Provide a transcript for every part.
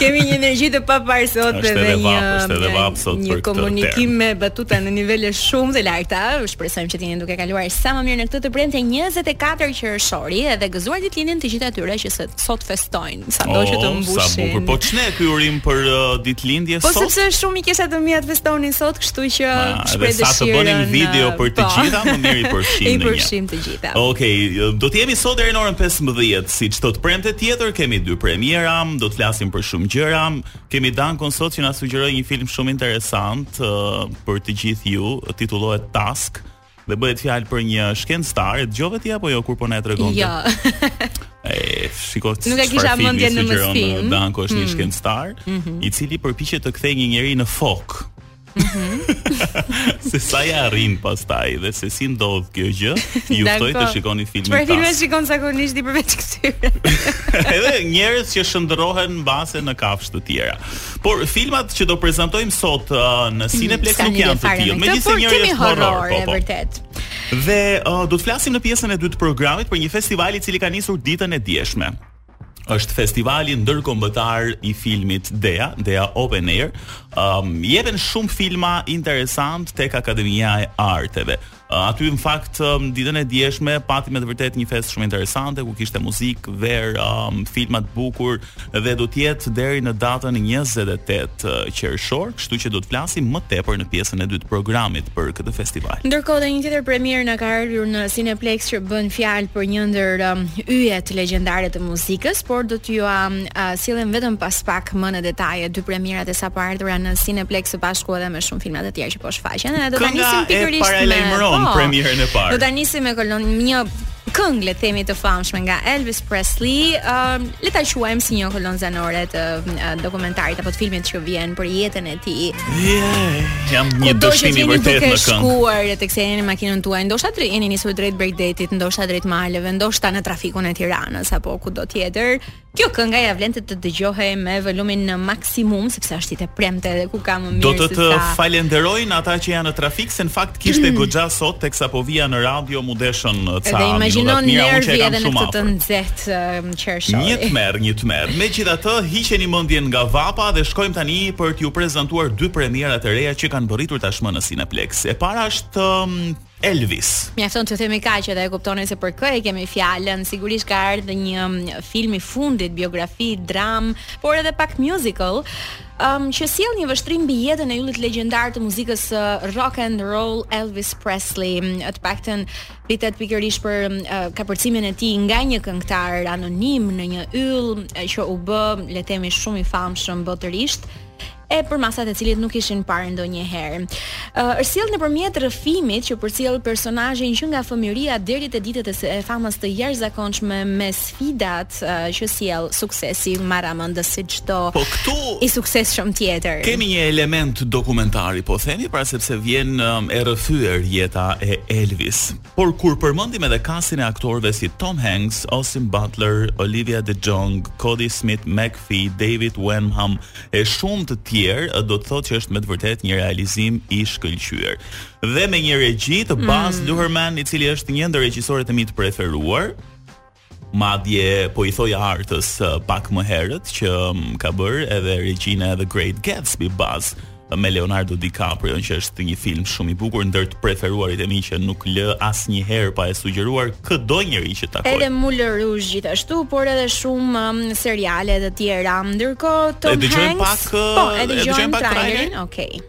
Kemi një energji të paparë sot dhe edhe vapë, një është edhe vapë sot një komunikim me batuta në nivele shumë të larta. Shpresojmë që të jeni duke kaluar sa më mirë në këtë të premte 24 qershori edhe gëzuar ditëlindjen të gjithë atyre që sot, sot festojnë. Sado oh, që të mbushin. Sa bukur. Po ç'ne ky urim për uh, ditëlindje po, sot? Po sepse shumë mikesha të miat festonin sot, kështu që shpresoj të bënim video për të po. gjitha, më mirë i përfshim. I përfshim të gjithë. Okej, okay, do të jemi sot deri në orën 15, si çdo të premte tjetër kemi dy premiera, do të flasim për shumë gjëra. Kemi Dankon sot që na sugjeroi një film shumë interesant uh, për të gjithë ju, titullohet Tusk dhe bëhet fjalë për një shkencëtar, e dëgjove ti apo jo kur po na e tregonte? Jo. e shikoj Nuk e kisha mendjen në mësim. Danko është mm. një shkencëtar mm -hmm. i cili përpiqet të kthejë një njeri në fokë. se sa ia arrin pastaj dhe se si ndodh kjo gjë, ju ftoj të shikoni filmin. Çfarë filmash shikon zakonisht ti përveç këtyre? Edhe njerëz që shndërrohen mbase në kafshë të tjera. Por filmat që do prezantojmë sot uh, në mm, Cineplex nuk janë të tillë. Megjithëse njëri është horror, po, po. vërtet. Dhe uh, do të flasim në pjesën e dytë të programit për një festival i cili ka nisur ditën e djeshme. është festivali ndërkombëtar i filmit DEA, DEA Open Air. Um, jepen shumë filma interesantë tek Akademia e Arteve. Uh, aty në fakt um, ditën e djeshme pati me të vërtetë një festë shumë interesante ku kishte muzikë, verë, um, filma të bukur dhe do të jetë deri në datën 28 uh, qershor, kështu që do të flasim më tepër në pjesën e dytë të programit për këtë festival. Ndërkohë dhe një tjetër premierë na ka ardhur në Cineplex që bën fjalë për një ndër um, yjet legjendarë të muzikës, por do t'jua um, uh, sjellim vetëm pas pak më në detaje dy premierat e sapoardhura në Cineplex së bashku edhe me shumë filma të tjerë që po shfaqen. Edhe do ta nisim pikërisht me po, premierën e parë. Do ta nisim me kolonë një këngë le të themi të famshme nga Elvis Presley, um, le ta quajmë si një kolonë zanore të uh, dokumentarit apo të filmit që vjen për jetën e tij. Yeah, jam një dëshmi i vërtetë në këngë. Jeni duke shkuar teksa jeni në makinën tuaj, ndoshta jeni nisur drejt bregdetit, ndoshta drejt maleve, ndoshta në trafikun e Tiranës apo kudo tjetër. Kjo kënga ia vlente të dëgjohej me volumin në maksimum sepse është ditë e premte dhe ku ka më mirë se sa. Do të të sa... falenderojnë ata që janë në trafik se në fakt kishte mm. goxha sot teksa po vija në radio m'u deshën uh, ca. Dhe imagjino nerva edhe në këtë të nxehtë um, qershor. Një tmerr, një tmerr. Megjithatë, hiqeni mendjen nga vapa dhe shkojmë tani për t'ju prezantuar dy premierat e reja që kanë mbërritur tashmë në Cineplex. E para është um, Elvis. Mjafton të themi kaq edhe e kuptoni se për kë e kemi fjalën. Sigurisht ka ardhur një mm, film i fundit, biografi, dramë, por edhe pak musical, um, që sjell një vështrim mbi jetën e yllit legjendar të muzikës së rock and roll Elvis Presley. Mm, Të paktën flitet pikërisht për mm, eh, kapërcimin e tij nga një këngëtar anonim në një yll eh, që u bë, le të themi, shumë i famshëm botërisht. përmasat e të cilit nuk ishin parë ndonjëherë. Është sjellë nëpërmjet rrëfimit që përcjell personazhin që nga fëmijëria deri te ditët e, e famës të jashtëzakonshme me sfidat që sjell suksesi marramëndës si çdo produkt i suksesshëm tjetër. Kemi një element dokumentari, po themi pra sepse vjen e rrëfyer, jeta e Elvis. Por kur përmendim edhe kastin e aktorëve si Tom Hanks, Austin Butler, Olivia DeJonge, Kodi Smit-McPhee, David Wenham e shumë të tjerë, do të thotë që është me të vërtetë një realizim i shkëlqyer. Dhe me një regji të Baz mm. Luhrmann, i cili është një ndër regjisorët e mi të preferuar, Madje po i thoja Artës uh, pak më herët që um, ka bërë edhe regjinë e The Great Gatsby Baz uh, me Leonardo DiCaprion që është një film shumë i bukur ndër të preferuarit e mi që nuk lë asnjëherë pa e sugjeruar këdo njeri që takoj. Edhe Moulin Rouge gjithashtu, por edhe shumë um, seriale të tjera. Ndërkohë Tom Hanks. Edhe pak, uh, po, e dëgjojmë pak trailerin. Okej. Okay.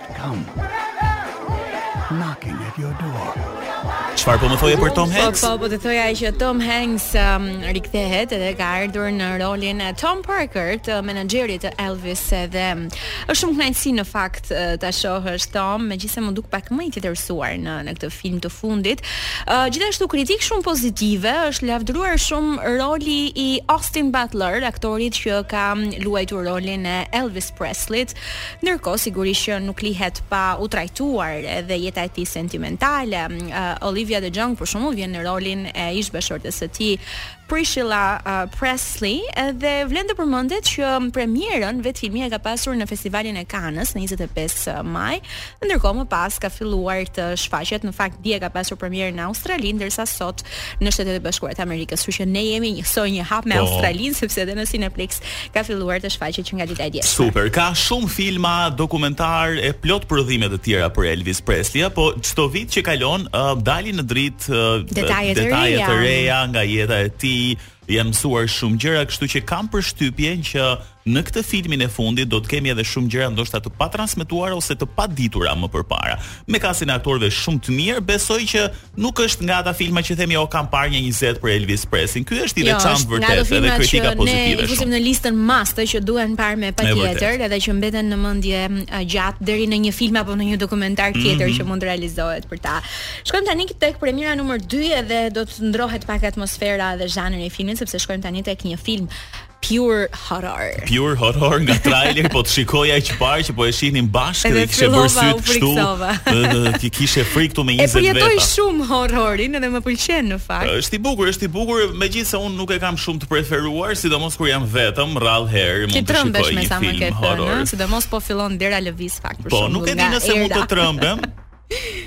Çfarë po më thoje për Tom Hanks? Po, po, po të thoja që Tom Hanks um, rikthehet edhe ka ardhur në rolin e Tom Parker të menaxherit të Elvis edhe um, është shumë kënaqësi në fakt uh, ta shohësh Tom, megjithëse m'u duk pak më i tjetërsuar në në këtë film të fundit. Uh, gjithashtu kritikë shumë pozitive, është lavdëruar shumë roli i Austin Butler, aktorit që ka um, luajtur rolin e Elvis Presley-t Ndërkohë, sigurisht që nuk lihet pa u trajtuar edhe jeta e tij sentimentale. Olivia DeJonge për shembull vjen në rolin e ish bashkëshortes së tij Priscilla uh, Presley dhe vlen të përmendet që premierën vetë filmi e ka pasur në festivalin e Kanës në 25 maj Ndërkohë më pas ka filluar të shfaqet, në fakt dje ka pasur premierën në Australi, ndërsa sot në Shtetet e Bashkuara të Amerikës. Kështu që ne jemi njësoj një hap me po. Australinë sepse edhe në Cineplex ka filluar të shfaqet që nga dita e djeshme. Super, ka shumë filma, dokumentarë e plot prodhime të tjera për Elvis Presley, po çdo vit që kalon uh, dalin në dritë uh, detaje të reja nga jeta e tij, Janë mësuar shumë gjëra, kështu që kam përshtypjen që në këtë filmin e fundit do të kemi edhe shumë gjëra ndoshta të patransmetuara ose të paditura më përpara. Me kastin e aktorëve shumë të mirë, besoj që nuk është nga ata filma që themi o oh, kam parë nja 20 për Elvis Preslin. Ky është i jo, veçantë vërtet edhe kritika pozitive. Ne e fusim në listën must që duhen parë me patjetër, edhe që mbeten në mendje gjatë deri në një film apo në një dokumentar tjetër mm -hmm. që mund të realizohet për ta. Shkojmë tani tek premiera numër 2 edhe do të ndrohet pak atmosfera dhe zhanri i filmit sepse shkojmë tani tek një film pure horror. Pure horror nga trailer po të shikoja më parë që po e shihnim bashkë dhe kishe bërë sytë kështu. Ti kishe frikë këtu me 20 veta. E përjetoj shumë horrorin edhe më pëlqen në fakt. Është i bukur, është i bukur, megjithëse unë nuk e kam shumë të preferuar, sidomos kur jam vetëm rrallë herë mund të shikoj një film horror. Sidomos po fillon dera lëviz pak për shkak të. Po nuk e di nëse mund të trembem.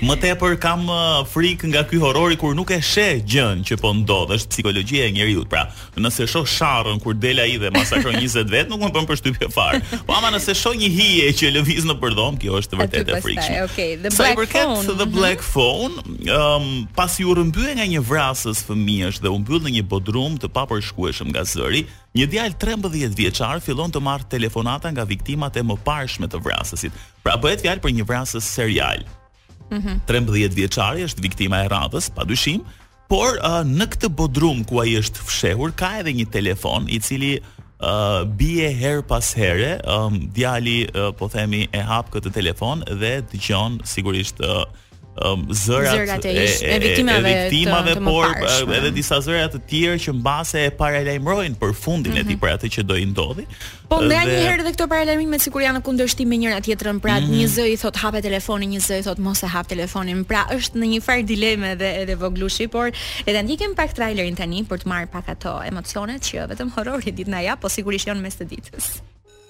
Më tepër kam frikë nga ky horrori kur nuk e sheh gjënë që po ndodh, është psikologjia e njeriut. Pra, nëse shoh sharrën kur del ai dhe masakron 20 vetë, nuk më bën përshtypje fare. Po ama nëse shoh një hije që lëviz në për dhomë, kjo është vërtet e frikshme. Okej, the black phone. Sa i përket the black mhm. phone, um, pasi u rrëmbye nga një vrasës fëmijësh dhe u mbyll në një bodrum të papërshkueshëm nga zëri, një djalë 13 vjeçar fillon të marrë telefonata nga viktimat e mëparshme të vrasësit. Pra bëhet fjalë për një vrasës serial. Mm -hmm. 13 vjeçari është viktima e radhës, pa dyshim, por uh, në këtë bodrum ku ai është fshehur ka edhe një telefon i cili uh, bie herë pas here, um, djali uh, po themi e hap këtë telefon dhe dëgjon sigurisht uh, um, zërat, zërat e, ish, e, e viktimave, e viktimave të, të por parshme. edhe disa zëra të tjerë që mbase e paralajmërojnë për fundin mm -hmm. e tij mhm. për atë që do i ndodhë. Po dhe... ndonjëherë edhe këto paralajmërime sikur janë në kundërshtim me njëra tjetrën, pra mm -hmm. një zë i thotë hape telefonin, një zë i thotë mos e hap telefonin. Pra është në një farë dileme edhe edhe voglushi, por le ta ndjekim pak trailerin tani për të marrë pak ato emocionet që vetëm horrori di të na japë, po sigurisht jo në mes të ditës.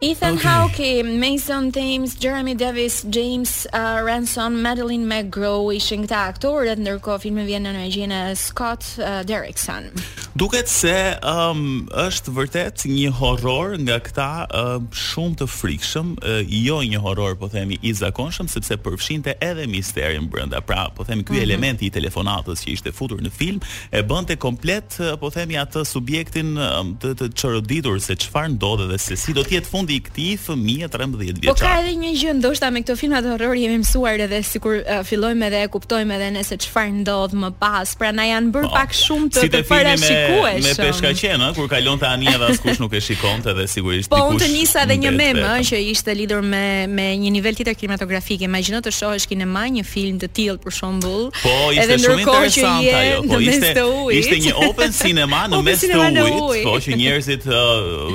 Ethan okay. Hawke, Mason Thames, Jeremy Davies, James uh, Ransone, Madeleine McGraw ishin këta aktorët, ndërkohë filmi vjen në regjinë e Scott uh, Derrickson. Duket se um, është vërtet një horror nga këta uh, shumë të frikshëm, uh, jo një horror po themi i zakonshëm sepse përfshinte edhe misterin brenda. Pra, po themi ky mm -hmm. element i telefonatës që ishte futur në film e bënte komplet të po themi atë subjektin të të çoroditur se çfarë ndodh edhe se si do të jetë fundi i këtij fëmije 13 vjeçar. Po ka edhe një gjë, ndoshta me këto filmat horror jemi mësuar edhe sikur uh, fillojmë edhe e kuptojmë edhe ne se çfarë ndodh më pas. Pra na janë bërë po, pak shumë të, si të parashikueshëm. Me, me peshkaqenë, kur kalonte anija dhe askush nuk e shikonte dhe sigurisht po, dikush. Po unë të nisa edhe një meme ëh që ishte lidhur me me një nivel tjetër kinematografik. Imagjino të shohësh në kinema një film të tillë për shembull. Po, ishte shumë interesante ajo. Po ishte ishte një open cinema në mes të ujit, po që njerëzit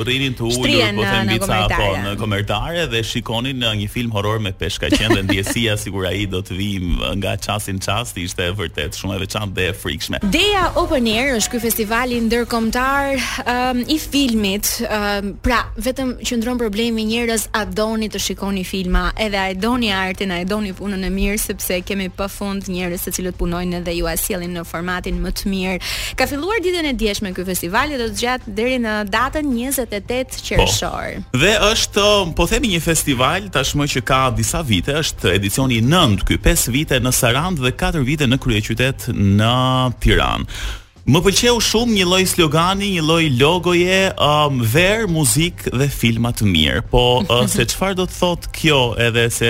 rrinin të ulur, po themi, mbi ca apo në komerdare dhe shikonin një film horror me peshkaqenë dhe ndjesia sikur ai do të vinte nga çasti në çast, ishte vërtet shumë e veçantë dhe e frikshme. Dea Open Air është ky festivali ndërkombëtar um, i filmit. Um, pra, vetëm qëndron problemi njerëz a doni të shikoni filma, edhe a e doni artin, a e doni punën e mirë sepse kemi pafund njerëz të cilët punojnë edhe jua sjellin në formatin më të mirë. Ka filluar ditën e djeshme ky festival dhe do të zgjasë deri në datën 28 qershor. Po. Dhe është, um, po themi një festival tashmë që ka disa vite, është edicioni i 9 ky, 5 vite në Sarandë dhe 4 vite në kryeqytet në Tiranë. Më pëlqeu shumë, një lloj slogani, një lloj logoje, um, verë, muzikë dhe filma të mirë. Po uh, se çfarë do të thotë kjo edhe se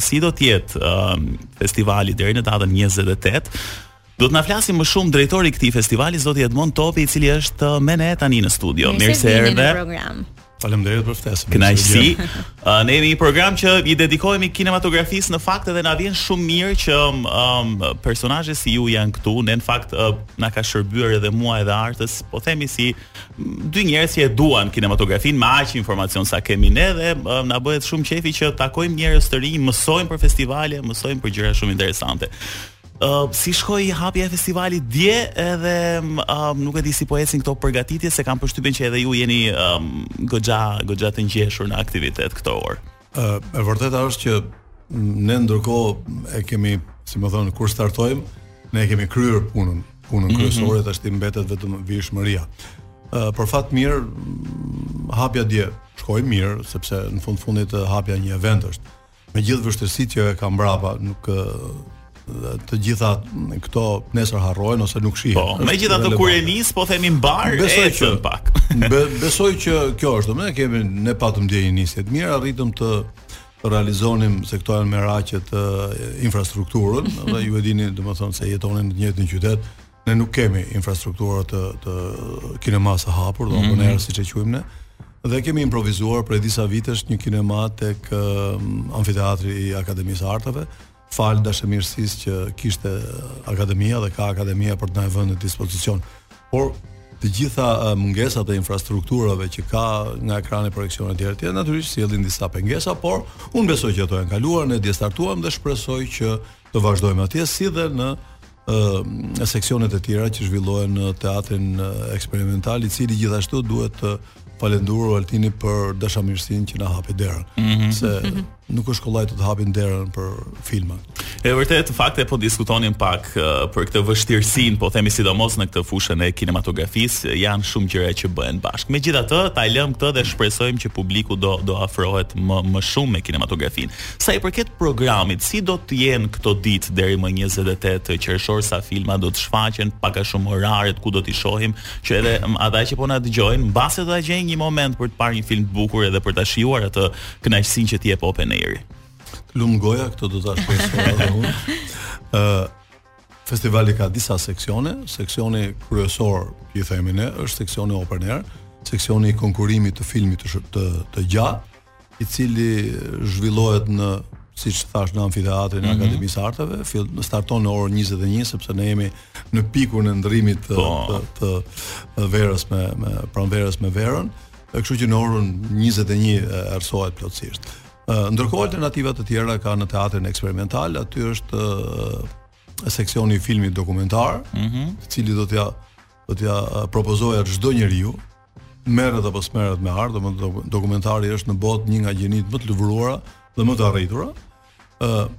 si do të jetë um, festivali deri në datën 28, Do të na flasë më shumë drejtori i këtij festivali, zoti Edmond Topi, i cili është me ne tani në studio. Mirë se erdhe. Faleminderit për ftesën. Kënaqësi. uh, ne jemi një program që i dedikohemi kinematografisë në fakt edhe na vjen shumë mirë që um, personazhe si ju janë këtu. Ne në fakt uh, na ka shërbyer edhe mua edhe Artës, po themi si dy njerëz që e duan kinematografinë me aq informacion sa kemi ne dhe uh, na bëhet shumë qejfi që takojmë njerëz të rinj, mësojmë për festivale, mësojmë për gjëra shumë interesante. Uh, si shkoi hapja e festivalit dje edhe um, nuk e di si po ecin këto përgatitje se kam përshtypjen që edhe ju jeni um, goxha goxha të ngjeshur në aktivitet këto orë. Uh, e vërteta është që ne ndërkohë e kemi, si më thonë, kur startojmë, ne e kemi kryer punën, punën mm -hmm. kryesore tash i mbetet vetëm vijueshmëria. Uh, për fat mirë hapja dje shkoi mirë sepse në fund të fundit hapja një event është Me gjithë vështirësitë që ka mbrapa, nuk të gjitha këto nesër harrohen ose nuk shihen. Po, megjithatë kur e nis, po themi mbarë, besoj që pak. be, besoj që kjo është, domethënë kemi ne patëm dje një nisje të mirë, arritëm të realizonim se këto janë meraqet uh, infrastrukturën dhe ju e dini domethënë se jetoni në të njëjtin qytet Ne nuk kemi infrastruktura të të kinemasë së hapur, domethënë mm -hmm. siç e quajmë ne. Dhe kemi improvizuar prej disa vitesh një kinema tek um, amfiteatri i Akademisë së Arteve, falë dashamirësisë që kishte akademia dhe ka akademia për të na e vënë në dispozicion. Por të gjitha uh, mungesat e infrastrukturave që ka nga ekrani projeksioni e tjera e tjera, natyrisht sjellin disa pengesa, por unë besoj që ato janë kaluar, ne dje startuam dhe shpresoj që Të vazhdojmë atje si dhe në ë seksionet e tjera që zhvillohen në teatrin eksperimental, i cili gjithashtu duhet falënderuar Altini për dashamirësinë që na hapi derën. Mm -hmm. Se nuk është kollaj të të hapin derën për filma. E vërtetë, në fakt e po diskutonim pak uh, për këtë vështirësinë, po themi sidomos në këtë fushën e kinematografisë, janë shumë gjëra që bëhen bashkë. Megjithatë, ta lëmë këtë dhe shpresojmë që publiku do do afrohet më më shumë me kinematografinë. Sa i përket programit, si do të jenë këto ditë deri më 28 qershor sa filma do të shfaqen, pak a shumë oraret ku do t'i shohim, që edhe ata që po na dëgjojnë, mbase do ta gjejnë një moment për të parë një film të bukur edhe për ta shijuar atë kënaqësinë që ti jep Open Air. Lum goja këtë do ta shpresoj edhe unë. Ë festivali ka disa seksione, seksioni kryesor, i themi ne, është seksioni Open Air, seksioni i konkurimit të filmit të të, të gjatë i cili zhvillohet në siç thash në amfiteatrin e mm -hmm. Akademisë së Arteve, fill starton në orën 21 sepse ne jemi në pikun e ndrrimit të po. të, të, të verës me me pranverës me verën, kështu që në orën 21 errësohet plotësisht. Ndërkohë alternativa të tjera ka në teatrin eksperimental, aty është seksioni i filmit dokumentar, mm -hmm. i cili do t'ja do t'ja propozoja çdo njeriu, merret apo s'merret me art, domethënë dokumentari është në botë një nga gjinitë më të lëvruara dhe më të arritura. ë uh,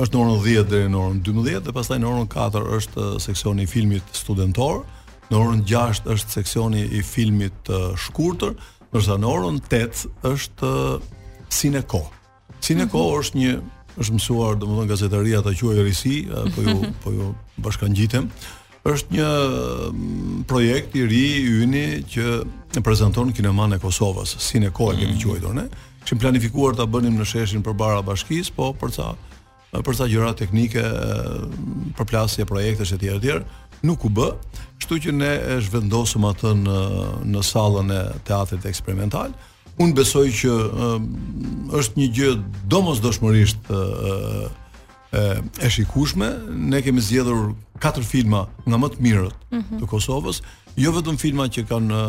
është në orën 10 deri në orën 12 dhe pastaj në orën 4 është seksioni i filmit studentor, në orën 6 është seksioni i filmit uh, shkurtër, ndërsa në orën 8 është uh, Sineko. Sineko është një është mësuar domethënë gazetaria ta quajë risi, po ju po ju bashkangjitem. Është një mm, projekt i ri yni që e prezanton kinemanë e Kosovës, Sineko e kemi mm. quajtur ne. Kishim planifikuar ta bënim në sheshin përpara bashkisë, po për ca për ca gjëra teknike, përplasje projektesh etj etj, nuk u bë, kështu që ne e zhvendosëm atë në në sallën e teatrit eksperimental. Un besoj që e, është një gjë domosdoshmërisht e, e, e shikueshme. Ne kemi zgjedhur katër filma nga më të mirët mm -hmm. të Kosovës, jo vetëm filma që kanë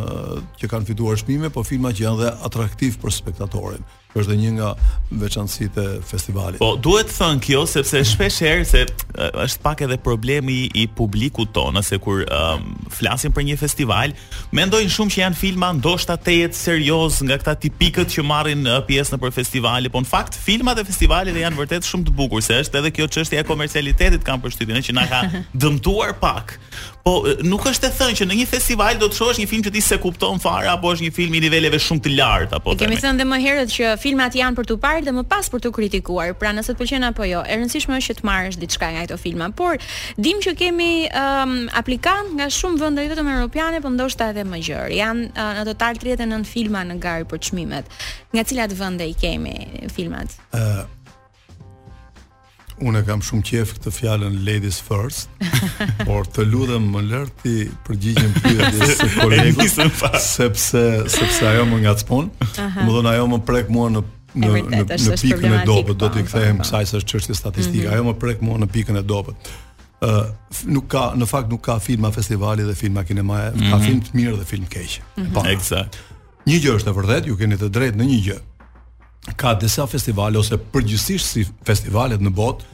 që kanë fituar çmime, por filma që janë dhe atraktiv për spektatorin. është dhe një nga veçantësitë e festivalit. Po, duhet thënë kjo sepse shpesh herë se është pak edhe problemi i publikut tonë, se kur um, flasin për një festival, mendojnë shumë që janë filma ndoshta tejet seriozë nga këta tipikët që marrin uh, pjesë nëpër festivale, po në fakt filmat e festivaleve janë vërtet shumë të bukur, se është edhe kjo çështja e komercialitetit kam përshtypjen që na ka dëmtuar pak. Po nuk është e thënë që në një festival do të shohësh një film që ti s'e kupton fare apo është një film i niveleve shumë të lartë apo. E kemi thënë dhe më herët që filmat janë për t'u parë dhe më pas për t'u kritikuar. Pra nëse të pëlqen apo jo, e rëndësishme është që të marrësh diçka nga këto filma. Por dim që kemi um, aplikant nga shumë vende jo vetëm europiane, por ndoshta edhe më gjerë. Janë uh, në total 39 filma në garë për çmimet. Nga cilat vende i kemi filmat? Ë uh, Unë kam shumë qejf këtë fjalën ladies first, por të lutem më lër t'i përgjigjem pyetjes së kolegut sepse sepse ajo më ngacmon. Më dhon ajo më prek mua në në në, në pikën e dobët, do t'i po, kthehem po, po. kësaj se është çështje statistike. Mhm. Ajo më prek mua në pikën e dobët. Ë uh, nuk ka në fakt nuk ka filma festivali dhe filma kinemaje, mm -hmm. ka mhm. film të mirë dhe film të keq. Mm -hmm. Eksakt. Një gjë është e vërtetë, ju keni të drejtë në një gjë. ka disa festivale ose përgjithësisht festivalet në botë,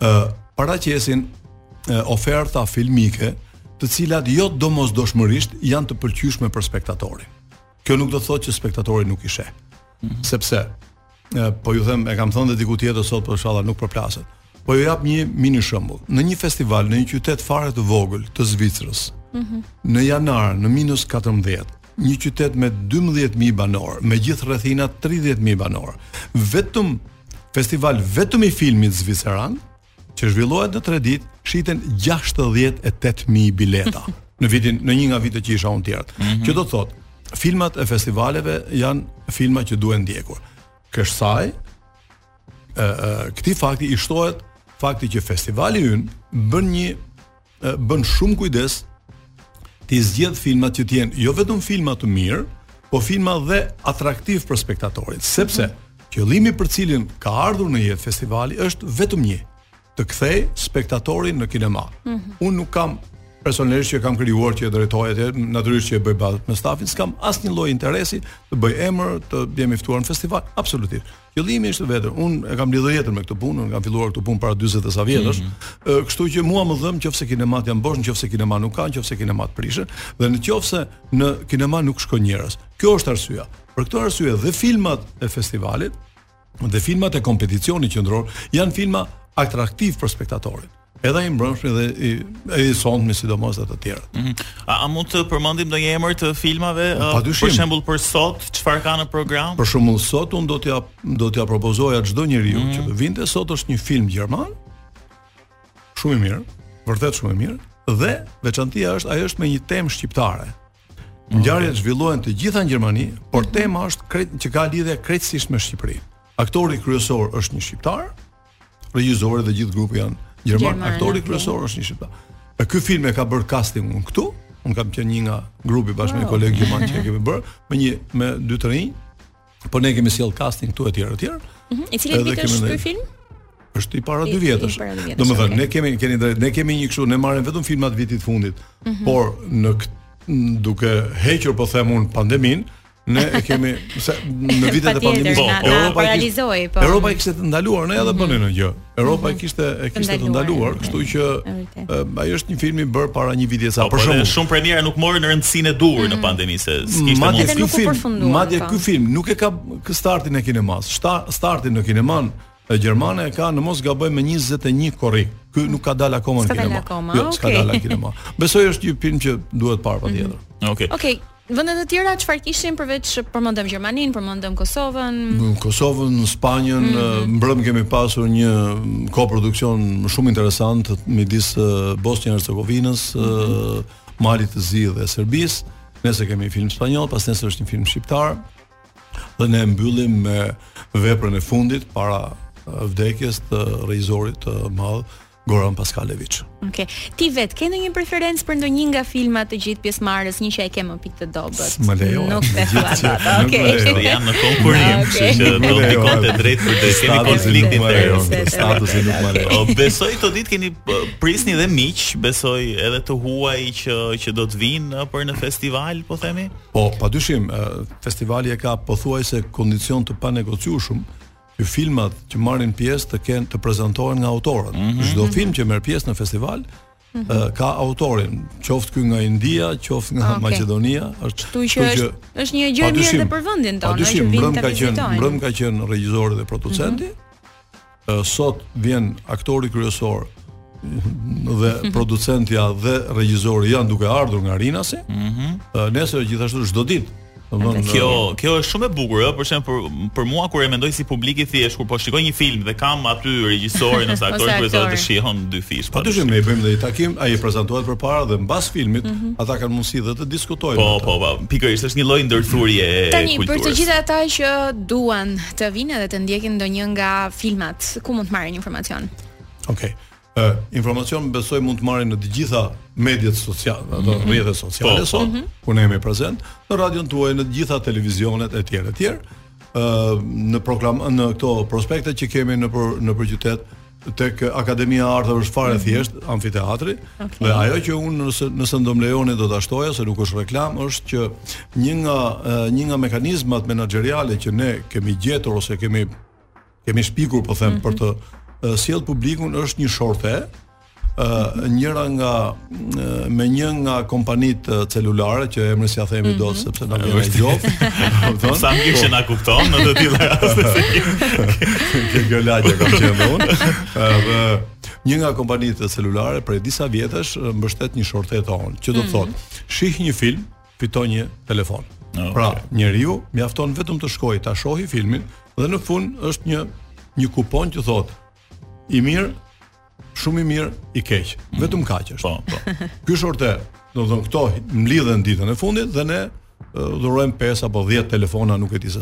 ë uh, paraqesin uh, oferta filmike, të cilat jo domosdoshmërisht janë të pëlqyeshme për spektatorin. Kjo nuk do të thotë që spektatori nuk i sheh. Mm -hmm. Sepse uh, po ju them, e kam thënë dhe diku tjetër sot por ishalla nuk përplaset. Po ju jap një mini shembull. Në një festival në një qytet fare të vogël të Zvicrës, mm -hmm. në janar në minus 14, një qytet me 12.000 banorë, me gjithë rrethinat 30.000 banorë, vetëm festival vetëm i filmit zviceran, që zhvillohet në 3 ditë, shiten 68.000 bileta. në vitin në një nga vitet që isha unë atje. Mm -hmm. Që do të thotë, filmat e festivaleve janë filma që duhen ndjekur. Kësaj ë ë këtij fakti i shtohet fakti që festivali ynë bën një bën shumë kujdes t'i zgjedhë filmat që të jenë jo vetëm filma të mirë, po filma dhe atraktivë për spektatorin, sepse mm -hmm. qëllimi për cilin ka ardhur në jetë festivali është vetëm një, të kthejë spektatorin në kinema. Mm -hmm. Unë nuk kam personalisht që e kam krijuar që e drejtoj atë, natyrisht që e bëj bashkë me stafin, s'kam asnjë lloj interesi të bëj emër, të jem i ftuar në festival, absolutisht. Qëllimi është vetëm, unë e kam lidhur jetën me këtë punë, unë kam filluar këtë punë para 40 e sa vjetësh. Mm -hmm. Kështu që mua më dhemb në qoftë se kinematë janë bosh, në qoftë se kinema nuk ka, në qoftë se kinematë prishen dhe në qoftë se në kinema nuk shkojnë njerëz. Kjo është arsyeja. Për këtë arsye dhe filmat e festivalit Dhe filmat e kompeticionit qendror janë filma atraktivë për spektatorin. Edhe i mbrëmshmi dhe i e i sotmi sidomos ato të tjerat. Mm -hmm. a, a mund të përmendim ndonjë emër të filmave uh, për shembull për sot, çfarë ka në program? Për shembull sot unë do t'ia do t'ia propozoja çdo njeriu mm -hmm. që të vinte sot është një film gjerman. Shumë i mirë, vërtet shumë i mirë dhe veçantia është ai është me një temë shqiptare. Ngjarjet zhvillohen të gjitha në Gjermani, por mhm. tema është krejt që ka lidhje krejtësisht me Shqipërinë. Aktori kryesor është një shqiptar, regjisori dhe gjithë grupi janë gjermanë, aktori kryesor është një shqiptar. E ky film e ka bërë kastingun këtu, unë kam qenë një nga grupi bashkë me oh. kolegë gjermanë që e kemi bërë, me një me dy të rinj, Por ne kemi sjell casting këtu etj etj. Mhm. I cili vit është ky film? Është i para dy vjetësh. Domethënë ne kemi keni drejt, ne kemi një kështu, ne marrim vetëm filmat e vitit fundit. Mhm. Por duke hequr po them unë pandeminë, ne e kemi se në vitet e pandemisë po, po, Europa e paralizoi po. Europa e kishte të ndaluar ne edhe mhm. bënin një gjë. Europa e mhm. kishte e kishte të ndaluar, kështu që ai është një film i bërë para një viti se po, për po, shkak shumë premiera nuk morën rëndësinë e duhur në mhm. pandemi se s'kishte madje ky film, madje po. ky film nuk e ka startin e kinemas, startin në kinemanë gjermane e ka në mos gaboj me 21 korrik. Ky nuk ka dalë akoma në kinema. Jo, s'ka dalë në kinema. Besoj është një film që duhet parë patjetër. Mhm. Okej. Okej. Vende të tjera çfarë kishim përveç përmendëm Gjermaninë, përmendëm Kosovën. Kosovën, Spanjën, mm -hmm. mbrëm kemi pasur një koproduksion shumë interesant midis Bosnjë Hercegovinës, mm -hmm. Malit të Zi dhe Serbisë. Nesër kemi film spanjoll, pasnesër është një film shqiptar. Dhe ne mbyllim me veprën e fundit para vdekjes të regjisorit të madh Goran Paskaleviç. Okej. Okay. Ti vetë ke ndonjë preferencë për ndonjë nga filmat të gjithë pjesëmarrës, një që e ke më pikë të dobët? S'më lejon. Nuk e thua atë. Okej. Okay. Ne jemi në konkurrim, kështu që do të ndikonte drejtpërdrejt kemi konflikt interesi. Statusi nuk më lejon. Besoj këto ditë keni prisni dhe miq, besoj edhe të huaj që që do të vijnë për në festival, po themi? Po, padyshim, festivali e ka pothuajse kondicion të panegociueshëm që filmat që marrin pjesë të kenë të prezantohen nga autorët. Mm -hmm. Çdo film që merr pjesë në festival mm -hmm. ka autorin, qoftë ky nga India, qoftë nga okay. Maqedonia, është kështu që është është një gjë e mirë për vendin tonë, që vijnë ta vizitojnë. Mbrëm ka qenë regjisori dhe producenti. Mm -hmm. Sot vjen aktori kryesor dhe mhm. producentja dhe regjisori janë duke ardhur nga Rinasi. Mm -hmm. Nesër gjithashtu çdo ditë Domthon kjo kjo është shumë e bukur, ëh, për shembull për për mua kur e mendoj si publik i thjeshtë kur po shikoj një film dhe kam aty regjisorin ose aktorin që do ta shijosh dyfish. Padyshim ne bëjmë dhe një takim, ai prezantohet përpara dhe mbas filmit mm -hmm. ata kanë mundësi dhe të diskutojnë. Po, po, po, pikërisht është një lloj ndërthurje e kulturës. Tani për të gjithë ata që duan të vijnë dhe të ndjekin ndonjë nga filmat, ku mund të marrin informacion? Okej. Okay. Ë, informacion besoj mund të marrin në të gjitha mediat sociale, ato mm -hmm. rrjetet sociale po, sot, mm -hmm. ku ne jemi prezent, në radion tuaj, në të gjitha televizionet etj etj. Ë, në program në këto prospekte që kemi nëpër, nëpër qytet, tek Akademia e Arteve është fare mhm. thjeshtë mm -hmm. amfiteatri okay. dhe ajo që unë nëse nëse do më lejoni do ta shtoja se nuk është reklamë është që një nga një nga mekanizmat menaxheriale që ne kemi gjetur ose kemi kemi shpikur po them mm -hmm. për të uh, sjell publikun është një shorte uh, njëra nga uh, me një nga kompanitë uh, celulare që emrin s'ia themi mm -hmm. dot mhm. sepse na vjen ai gjob. Po sa më kishin na kupton në të tilla raste. Kjo gjë lagje kam qenë unë. Uh, një nga kompanitë celulare prej disa vjetësh mbështet një shorte tonë, që do të mhm. thotë, shih një film, fiton një telefon. No, ah, pra, okay. njeriu mjafton vetëm të shkojë ta shohë filmin dhe në fund është një një kupon që thotë i mirë, shumë i mirë, i keq. Mm. Vetëm kaq është. Po, po. Ky shorte, do të thonë këto mblidhen ditën e fundit dhe ne dhurojmë 5 apo 10 telefona, nuk e di se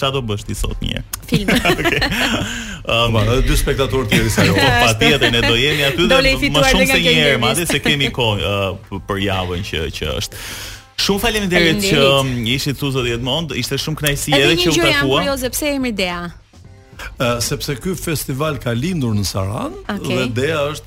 Ça do bësh ti sot një herë? Film. Okej. Ëm, Po, edhe dy spektatorë të tjerë sa jo. Po patjetër ne do jemi aty Do dhe lej më- më fituar edhe shumë nga se kjo një herë, intervistë. madje se kemi kohë ë, për javën që që është. Shumë faleminderit që Faleminderit. ë, ishit këtu zoti Edmond, ishte shumë kënaqësi Edhe edhe një që u gjë jam takua. kurioze, pse emri Dea? Ë, sepse ky festival ka lindur në Sarandë Okej. dhe Dea është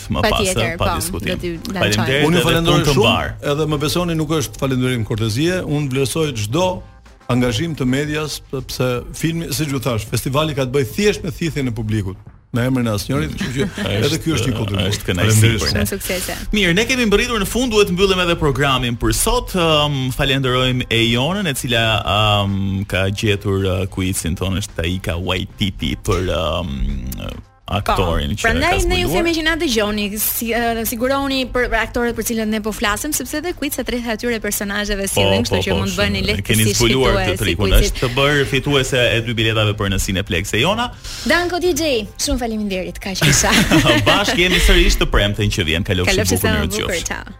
më pas, eh, pa po, diskutim. Faleminderit. Unë ju falenderoj shumë. Edhe më besoni nuk është falënderim kortezie, unë vlerësoj çdo angazhim të medias sepse filmi, siç ju thash, festivali ka të bëjë thjesht me thithjen e publikut me emrin e asnjërit, kështu që edhe ky është një kontribut. Është kënaqësi për ne. Suksese. Mirë, ne kemi mbërritur në fund, duhet të mbyllim edhe programin për sot. Um, falenderojmë Ejonën, e cila um, ka gjetur uh, kuicin tonë është Taika Waititi për um, aktorin po, që prandaj, ka zbuluar. Prandaj ne ju themi që na dëgjoni, si, uh, sigurohuni për, për aktorët për cilët ne po flasim, sepse edhe kuicat rreth atyre personazheve po, sillen, kështu po, që po, mund të bëni lehtësisht. Keni zbuluar këtë trikun, si është të bërë fituese e dy biletave për në Cineplex Ejona. Danko DJ, shumë faleminderit, kaq isha. Bashkë jemi sërish të premten që vjen. Kalofshi bukur, mirë qofshi.